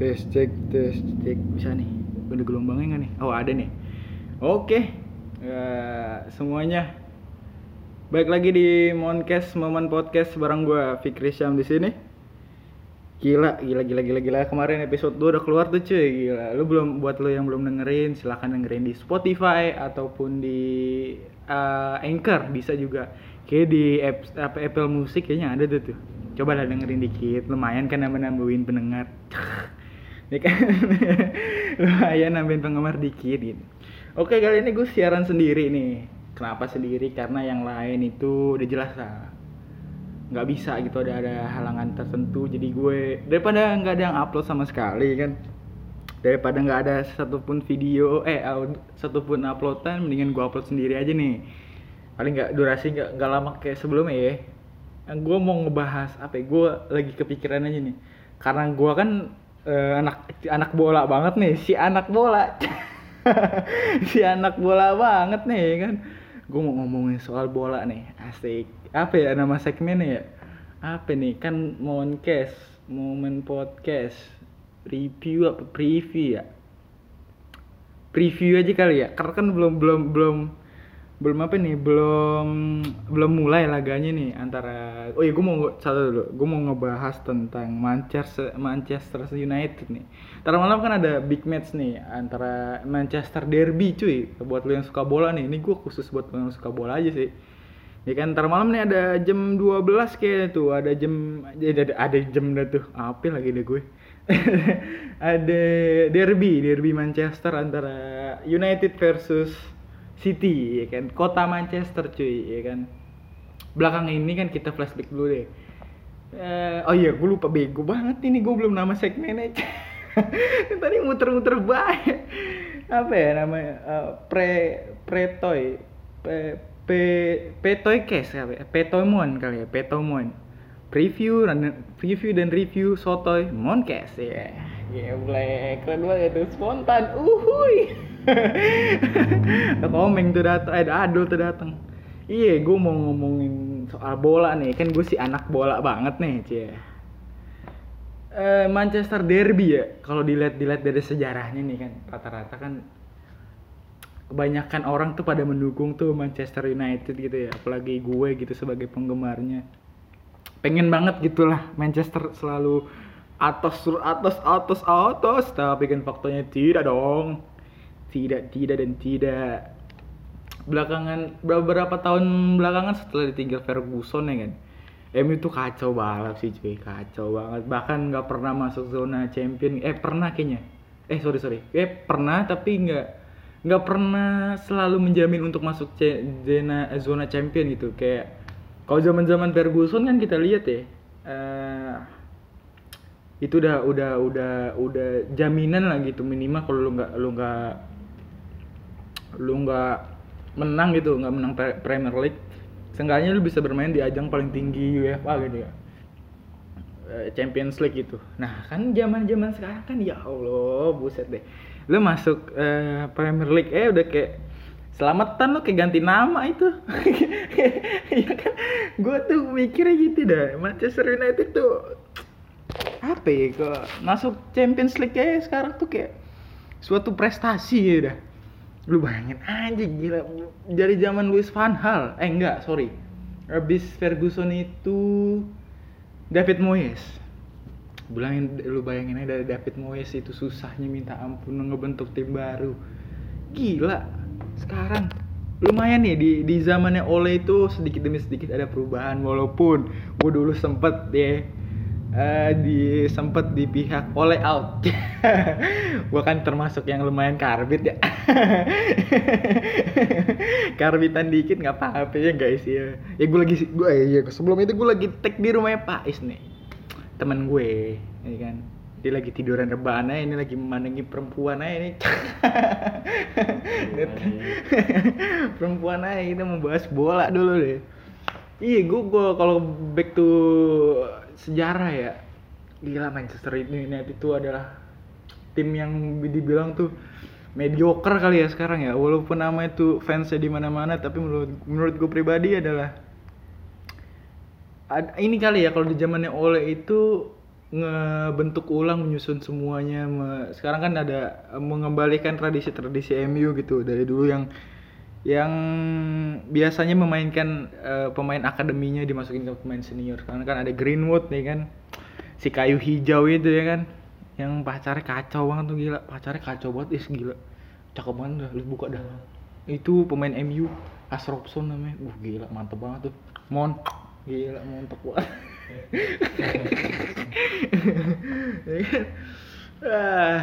tes cek tes cek. Bisa nih. Udah gelombangnya nggak nih? Oh ada nih. Oke. Ya, semuanya. Baik lagi di Moncast Momen Podcast bareng gue Fikri Syam di sini. Gila gila gila gila gila. Kemarin episode 2 udah keluar tuh cuy. Gila. Lu belum buat lu yang belum dengerin silahkan dengerin di Spotify ataupun di uh, Anchor. Bisa juga. Kayak di app, apa Apple Music kayaknya ada tuh tuh. Coba lah dengerin dikit. Lumayan kan nambah nambahin pendengar ya kan lumayan nambahin penggemar dikit gitu. Oke kali ini gue siaran sendiri nih. Kenapa sendiri? Karena yang lain itu udah jelas lah. Nggak bisa gitu ada ada halangan tertentu. Jadi gue daripada nggak ada yang upload sama sekali kan? Daripada nggak ada satupun video eh satupun uploadan mendingan gue upload sendiri aja nih. Paling nggak durasi nggak nggak lama kayak sebelumnya ya. Gue mau ngebahas apa ya? Gue lagi kepikiran aja nih. Karena gue kan eh, anak anak bola banget nih. Si anak bola. Si anak bola banget nih kan. Gue mau ngomongin soal bola nih. Asik. Apa ya nama segmennya ya? Apa nih? Kan moncast momen podcast. Review apa? Preview ya? Preview aja kali ya. Karena kan belum belum belum belum apa nih belum belum mulai laganya nih antara oh iya gue mau satu dulu gue mau ngebahas tentang Manchester Manchester United nih. Ntar malam kan ada big match nih antara Manchester Derby cuy. Buat lo yang suka bola nih ini gue khusus buat lo yang suka bola aja sih. Ya kan ntar malam nih ada jam 12 kayaknya tuh ada jam ada, ada jam dah tuh apa lagi deh gue? Ada derby derby Manchester antara United versus City ya kan? Kota Manchester cuy ya kan? Belakang ini kan kita flashback dulu deh. Eh, oh iya gue lupa bego banget ini gue belum nama segmennya tadi muter-muter banget. Apa ya namanya? Eh, pre pretoy pe pe petoy case apa ya? Petoymon kali ya petoymon. Preview dan preview dan review sotoy moncast ya. Ya boleh keren banget spontan. Uhuy ada komeng tuh datang ada adul tuh datang iya gue mau ngomongin soal bola nih. Kan gue si anak bola banget nih cie. Eh, Manchester Derby ya kalau dilihat dilihat dari sejarahnya nih kan rata-rata kan kebanyakan orang tuh pada mendukung tuh Manchester United gitu ya apalagi gue gitu sebagai penggemarnya. Pengen banget gitulah Manchester selalu atas atas atas atas tapi kan faktanya tidak dong tidak tidak dan tidak. Belakangan beberapa tahun belakangan setelah ditinggal Ferguson ya kan MU tuh kacau banget sih cuy. Kacau banget. Bahkan nggak pernah masuk zona champion. Eh pernah kayaknya. Eh sorry sorry. Eh pernah tapi nggak nggak pernah selalu menjamin untuk masuk zona zona champion gitu. Kayak kalau zaman zaman Ferguson kan kita lihat ya eh, itu udah udah udah udah jaminan lah gitu minimal kalau lu nggak lu nggak lu nggak menang gitu nggak menang Pre- Premier League seenggaknya lu bisa bermain di ajang paling tinggi UEFA gitu ya. Eh, Champions League gitu. Nah kan zaman zaman sekarang kan ya Allah buset deh. Lu masuk eh, Premier League eh udah kayak selamatan lo kayak ganti nama itu. Ya kan? Gue tuh mikirnya gitu dah. Manchester United tuh apa ya kok masuk Champions League kayak sekarang tuh kayak suatu prestasi ya dah lu bayangin aja gila. Dari zaman Luis Van Gaal eh enggak sorry. Habis Ferguson itu David Moyes. Bilangin lu bayangin aja dari David Moyes itu susahnya minta ampun ngebentuk tim baru. Gila. Sekarang lumayan nih di di zamannya Ole itu sedikit demi sedikit ada perubahan walaupun gue dulu sempet deh eh, di sempet di pihak Ole out. Gue kan termasuk yang lumayan karbit ya. Karbitan dikit nggak apa-apa ya guys ya. Ya gue lagi gue ya sebelum itu gue lagi tag di rumahnya Pak Is nih. Temen gue ya kan. Dia lagi tiduran rebahan aja ini lagi memandangi perempuan aja ini. Perempuan aja kita mau bahas bola dulu deh. Iya gue gue kalau back to sejarah ya. Gila Manchester United itu adalah tim yang dibilang tuh mediocre kali ya sekarang ya. Walaupun nama itu fansnya di mana-mana tapi menurut menurut gue pribadi adalah ad- ini kali ya kalau di zamannya Ole itu ngebentuk ulang menyusun semuanya me- sekarang kan ada mengembalikan tradisi-tradisi MU gitu. Dari dulu yang yang biasanya memainkan eh, pemain akademinya dimasukin ke pemain senior. Sekarang kan ada Greenwood nih kan si kayu hijau itu ya kan yang pacarnya kacau banget tuh gila. Pacarnya kacau banget is gila. Cakep banget dah lu buka dah. Itu pemain MU Asropson namanya. Uh gila mantep banget tuh. Mon gila mantep banget. Ya kan? ah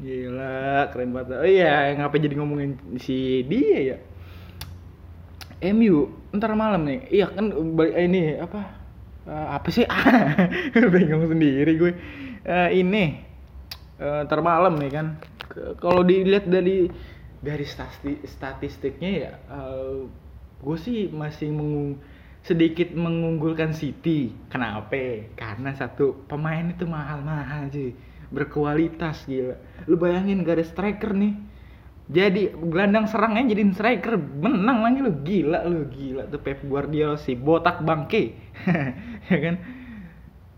gila keren banget. Oh iya ngapain jadi ngomongin si dia ya MU ntar malam nih. Iya kan eh, ini apa? Eh, apa sih? Bingung sendiri gue. Eh, ini eh, ntar malam nih kan. Kalau dilihat dari dari stati- statistiknya ya eh, gue sih masih mengung sedikit mengunggulkan City. Kenapa? Karena satu pemain itu mahal-mahal sih berkualitas gila. Lu bayangin gak ada striker nih jadi gelandang serangnya jadiin striker. Menang lagi lu. Gila lu gila tuh Pep Guardiola si botak bangke. Ya kan?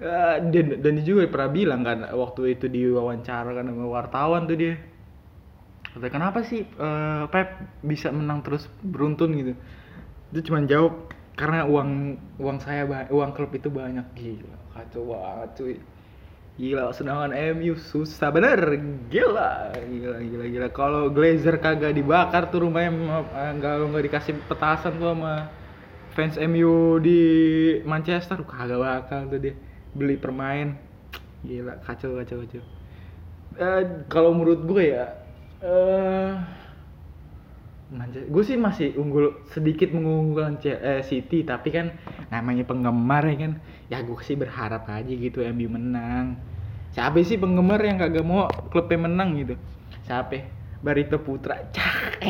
Eh, dan dan juga pernah bilang kan waktu itu diwawancara kan sama wartawan tuh dia. Kata, kenapa sih eh, Pep bisa menang terus beruntun gitu? Dia cuma jawab karena uang uang saya uang klub itu banyak. Gila kacau banget cuy gila sedangkan MU susah. Bener gila. Gila gila gila. Kalau Glazer kagak dibakar tuh rumahnya eh, nggak nggak dikasih petasan tuh sama fans MU di Manchester. Kagak bakal tuh dia beli permain. Gila kacau kacau kacau. Eh, kalau menurut gue ya eh gue sih masih unggul sedikit mengunggulkan eh, City tapi kan namanya penggemar ya kan. Ya gue sih berharap aja gitu MU menang. Siapa sih penggemar yang kagak mau klubnya menang gitu? Siapa? Barito Putra. Cak.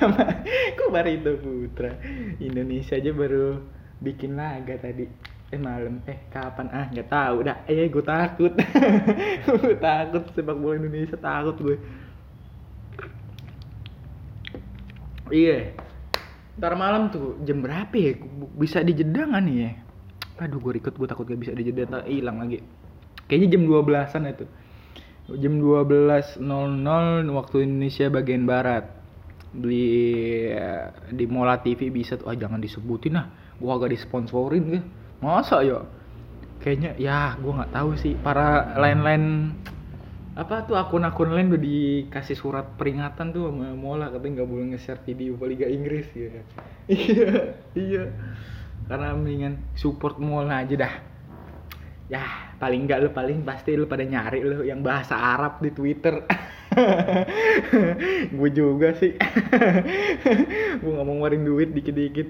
Kok Barito Putra? Indonesia aja baru bikin laga tadi. Eh malam. Eh kapan? Ah nggak tahu dah. Eh gue takut. Gue takut sepak bola Indonesia takut gue Iya. Ntar malam tuh jam berapa ya? Bisa dijeda nggak nih ya? Aduh gue ikut gue takut gak bisa dijeda ntar hilang lagi. Kayaknya jam 12-an itu. Jam 12.00 waktu Indonesia bagian barat. Di di Mola TV bisa tuh. Ah jangan disebutin lah. Gua agak disponsorin gitu. Masa ya? Kayaknya ya gua nggak tahu sih. Para lain-lain apa tuh akun-akun lain udah dikasih surat peringatan tuh sama Mola katanya nggak boleh nge-share video Liga Inggris gitu. iya, iya. Karena mendingan support Mola aja dah. Ya, paling enggak lu paling pasti lu pada nyari lu yang bahasa Arab di Twitter. gue juga sih. gue nggak mau ngeluarin duit dikit-dikit.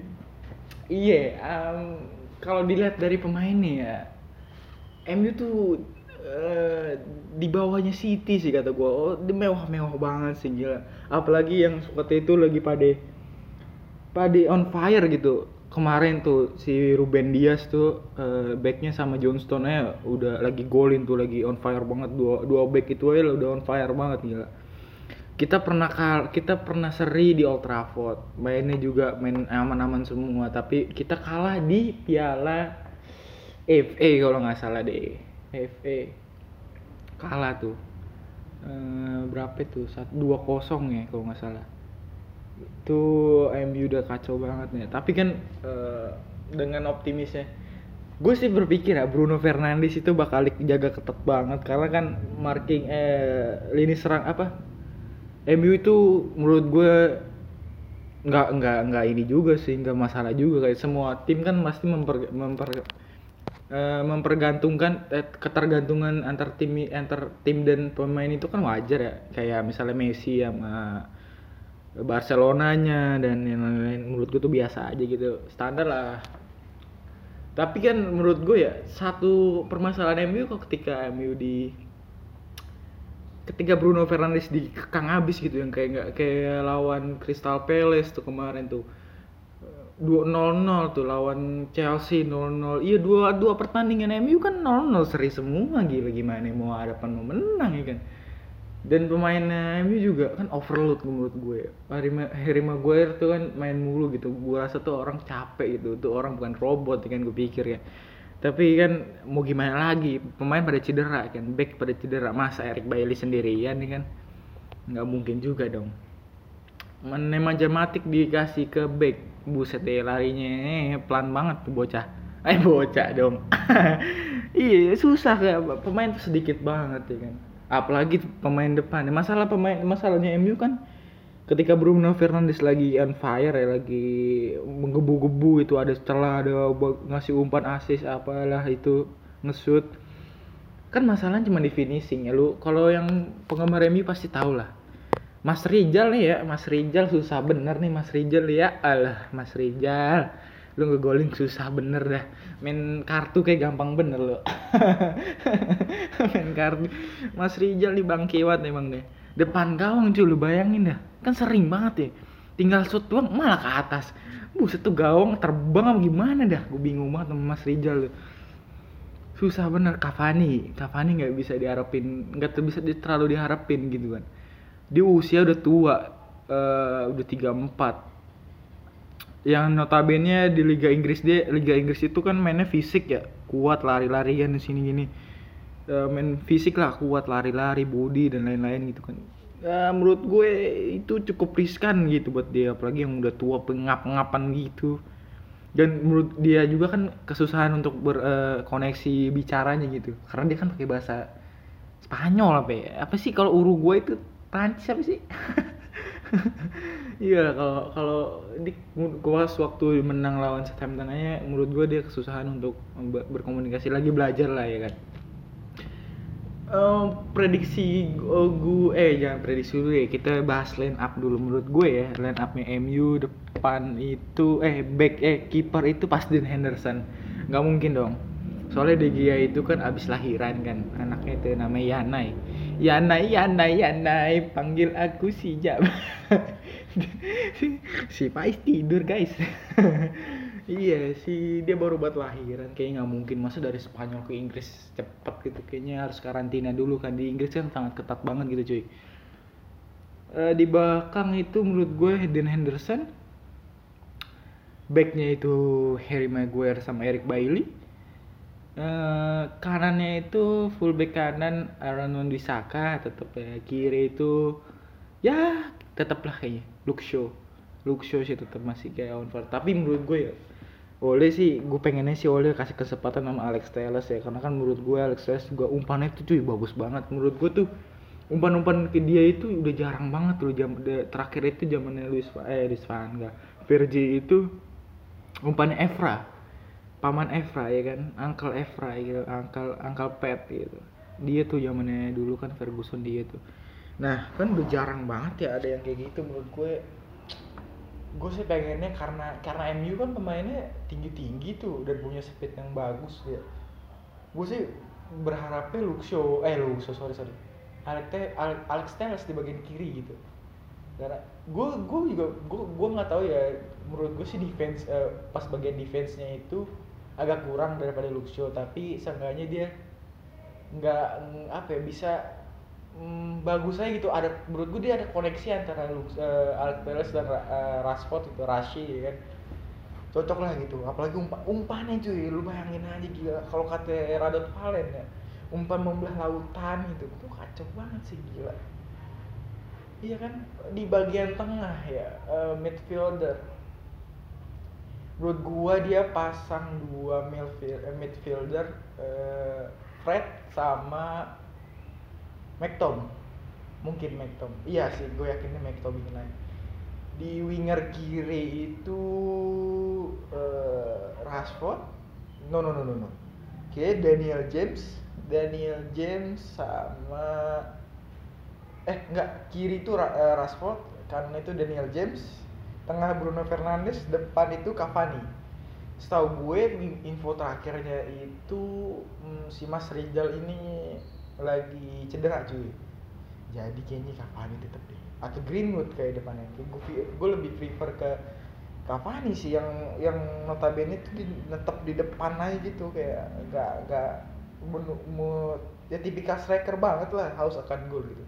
Iya, em, kalau dilihat dari pemainnya ya, MU tuh eh, di bawahnya City sih kata gue. Oh, dia mewah-mewah banget sih gila. Apalagi yang waktu itu lagi pada pada on fire gitu. Kemarin tuh si Ruben Dias tuh eh, backnya sama John Stone nya udah lagi golin tuh lagi on fire banget dua dua back itu aja udah on fire banget gila. Kita pernah kal kita pernah seri di Old Trafford. Mainnya juga main aman-aman semua tapi kita kalah di Piala FA kalau nggak salah deh. FA kalah tuh. Eh, berapa itu? Satu dua kosong ya kalau nggak salah. Itu MU udah kacau banget nih. Tapi kan eh, dengan optimisnya gue sih berpikir ya Bruno Fernandes itu bakal dijaga ketat banget. Karena kan marking eh lini serang apa? MU itu menurut gue nggak nggak nggak ini juga sih nggak masalah juga. Kayak semua tim kan pasti memper, memper eh, mempergantungkan eh, ketergantungan antar tim antar tim dan pemain itu kan wajar ya. Kayak misalnya Messi sama Barcelonanya dan yang lain-lain. Menurut gue tuh biasa aja gitu. Standar lah. Tapi kan menurut gue ya satu permasalahan MU kok ketika MU di ketika Bruno Fernandes dikekang habis gitu. Yang kayak nggak kayak lawan Crystal Palace tuh kemarin tuh 2-0-0 tuh lawan Chelsea 0-0 iya dua dua pertandingan MU kan 0-0 seri semua gila gimana mau hadapan mau menang ya kan? Dan pemainnya MU juga kan overload menurut gue Harry, Ma- Harry Maguire tuh kan main mulu gitu. Gue rasa tuh orang capek gitu. Tuh orang bukan robot ya kan gue pikir ya. Tapi kan mau gimana lagi? Pemain pada cedera kan? Back pada cedera. Masa Eric Bailey sendirian nih kan? Nggak mungkin juga dong. Nemanja Matic dikasih ke back buset deh larinya eh, pelan banget tuh bocah. Eh bocah dong. Iya susah kayak pemain tuh sedikit banget ya kan. Apalagi pemain depan. Masalah pemain masalahnya MU kan ketika Bruno Fernandes lagi on fire ya lagi menggebu-gebu itu ada celah ada ngasih umpan asis apalah itu ngesut kan masalahnya cuma di finishing ya lu. Kalau yang penggemar MU pasti tahu lah Mas Rijal nih ya Mas Rijal susah bener nih Mas Rijal ya. Alah Mas Rijal lu ngegolin susah bener dah. Main kartu kayak gampang bener lo main kartu. Mas Rijal nih bang kiwat emang deh. Depan gawang cuy lu bayangin dah. Kan sering banget ya. Tinggal shoot doang malah ke atas. Buset tuh gawang terbang apa gimana dah? Gue bingung banget sama Mas Rijal tuh. Susah bener Cavani. Cavani nggak bisa diharapin nggak bisa terlalu diharapin gitu kan di usia udah tua uh, udah 34 yang notabene di Liga Inggris dia Liga Inggris itu kan mainnya fisik ya kuat lari-larian di sini gini. Uh, main fisik lah kuat lari-lari body dan lain-lain gitu kan. Uh, menurut gue itu cukup riskan gitu buat dia apalagi yang udah tua pengap-ngapan gitu. Dan menurut dia juga kan kesusahan untuk berkoneksi uh, bicaranya gitu. Karena dia kan pakai bahasa Spanyol apa ya? Apa sih kalau Uruguay itu Prancis apa sih? Iya kalau kalau di gua waktu menang lawan Southampton aja menurut gua dia kesusahan untuk berkomunikasi lagi belajar lah ya kan? Um, prediksi gue eh jangan prediksi dulu ya kita bahas line up dulu. Menurut gue ya line upnya MU depan itu eh back eh kiper itu pas Dean Henderson. Nggak mungkin dong. Soalnya De Gea itu kan abis lahiran kan anaknya itu namanya Yanai Yanai Yanai Yanai panggil aku si Jam si Pais tidur guys. Iya si dia baru buat lahiran. Kayak nggak mungkin. Masa dari Spanyol ke Inggris cepet gitu. Kayaknya harus karantina dulu kan. Di Inggris kan sangat ketat banget gitu cuy. Uh, di belakang itu menurut gue Hayden Henderson. Backnya itu Harry Maguire sama Eric Bailey uh, kanannya itu fullback kanan Aaron Wan-Bissaka tetap ya kiri itu ya tetaplah kayaknya Luke Shaw. Luke Shaw sih tetap masih kayak on fire. Tapi menurut gue ya Oleh sih gue pengennya sih Oleh kasih kesempatan sama Alex Telles ya karena kan menurut gue Alex Telles juga umpannya tuh cuy bagus banget. Menurut gue tuh umpan-umpan ke dia itu udah jarang banget loh jam terakhir itu zamannya Luis eh Luis Van Gaal. Virgi itu umpannya Evra paman Evra ya kan? Uncle Evra gitu. Uncle Uncle Pet gitu. Dia tuh zamannya dulu kan Ferguson dia tuh. Nah kan udah jarang banget ya ada yang kayak gitu menurut gue. Gue sih pengennya karena karena MU kan pemainnya tinggi tinggi tuh dan punya speed yang bagus ya. Gue sih berharapnya Luxo eh Luxo sorry sorry. Alex Alex, Alex Telles di bagian kiri gitu. Karena gue gue juga gue gue nggak tahu ya. Menurut gue sih defense uh, pas bagian defense-nya itu agak kurang daripada Luxo tapi seenggaknya dia nggak apa ya bisa hmm, bagus aja gitu. Ada menurut gue dia ada koneksi antara uh, Alex Telles dan uh, Rashford itu Rashi ya kan. Cocok lah gitu. Apalagi umpan umpannya cuy lu bayangin aja gila. Kalau kata Radot Valen ya umpan membelah lautan gitu itu kacau banget sih gila. Iya kan? Di bagian tengah ya uh, midfielder menurut gua dia pasang dua midfielder uh, Fred sama McTom mungkin McTom iya sih gue yakinnya McTom ini naik di winger kiri itu uh, Rashford. No no no no no. Oke okay, Daniel James. Daniel James sama eh enggak kiri itu uh, Rashford. Karena itu Daniel James tengah Bruno Fernandes depan itu Cavani. Setahu gue info terakhirnya itu hmm, si Mas Rizal ini lagi cedera cuy. Jadi kayaknya Cavani tetap deh. Atau Greenwood kayak depannya. Gue gue lebih prefer ke Cavani sih yang yang notabene itu di, tetap di depan aja gitu. Kayak gak gak menu, mu, ya tipikal striker banget lah harus akan gol gitu.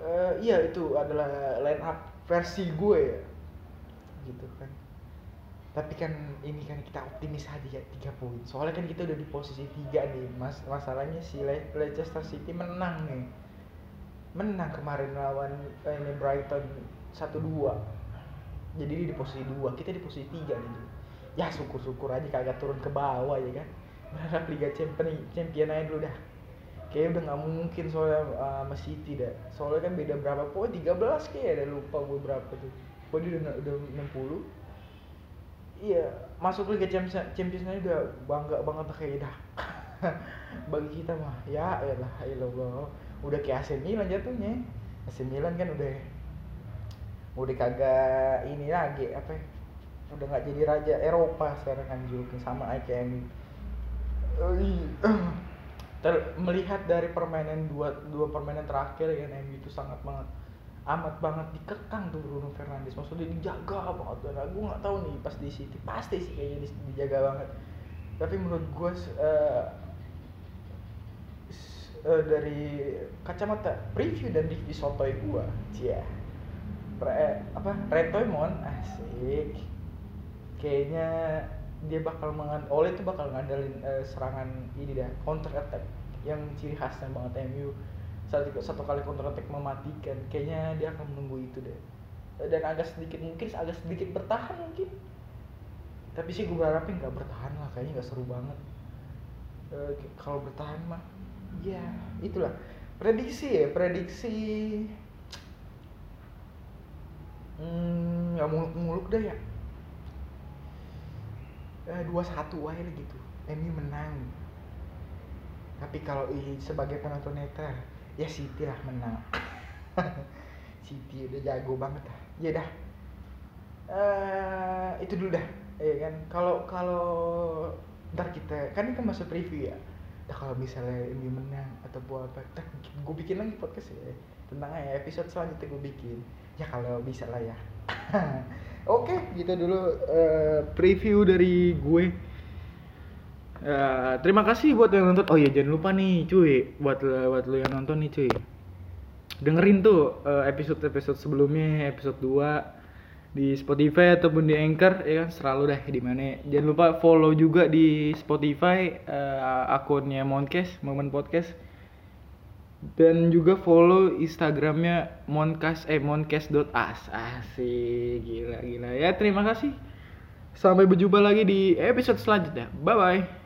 Uh, iya itu adalah line up versi gue ya. Gitu kan. Tapi kan ini kan kita optimis aja ya tiga poin. Soalnya kan kita udah di posisi tiga nih mas masalahnya si Le Leicester City menang nih. Menang kemarin lawan eh, ini Brighton satu dua. Jadi di posisi dua kita di posisi tiga nih ya syukur-syukur aja kagak turun ke bawah ya kan. Berharap Liga Champion Champion aja dulu dah kayak udah nggak mungkin soalnya uh, sama City dah. Soalnya kan beda berapa? Poin 13 kayak ada lupa gue berapa tuh. Poin udah udah 60 iya masuk Liga Champions Champions aja udah bangga banget kayak dah. Bagi kita mah ya ya lah ya Allah. Udah kayak AC Milan jatuhnya. AC Milan kan udah udah kagak ini lagi apa ya, udah nggak jadi raja Eropa sekarang kan juga sama kayak Ter melihat dari permainan dua dua permainan terakhir ya MU itu sangat banget amat banget dikekang tuh Bruno Fernandes. Maksudnya dijaga banget dan gue nggak tahu nih pas di City pasti sih kayaknya dijaga banget. Tapi menurut gue uh, uh, dari kacamata preview dan review sotoy gue cia Re, apa Retoymon asik. Kayaknya dia bakal mengan oleh itu bakal ngandelin uh, serangan ini dah counter attack yang ciri khasnya banget MU satu, satu kali counter attack mematikan kayaknya dia akan menunggu itu deh. Dan agak sedikit mungkin agak sedikit bertahan mungkin. Tapi sih gue berharapin nggak bertahan lah kayaknya nggak seru banget. E, kalau bertahan mah ya itulah. Prediksi ya prediksi. Hmm, nggak muluk-muluk deh ya. eh, dua satu aja gitu. MU menang. Tapi kalau sebagai penonton netral ya City lah menang. City udah jago banget lah. Ya dah. Uh, itu dulu dah. Ya kan? Kalau kalau ntar kita kan ini kan masuk preview ya. Nah, kalau misalnya ini menang atau buat apa gue bikin lagi podcast ya. Tentang ya episode selanjutnya gue bikin. Ya kalau bisa lah ya oke okay, gitu dulu uh, preview dari gue Uh, terima kasih buat yang nonton. Oh iya jangan lupa nih cuy, buat buat lu yang nonton nih cuy. Dengerin tuh uh, episode-episode sebelumnya, episode 2 di Spotify ataupun di Anchor ya kan selalu deh di mana. Jangan lupa follow juga di Spotify uh, akunnya Moncast, Momen Podcast. Dan juga follow Instagramnya Moncast eh moncast.as asik gila gila ya terima kasih. Sampai berjumpa lagi di episode selanjutnya. Bye bye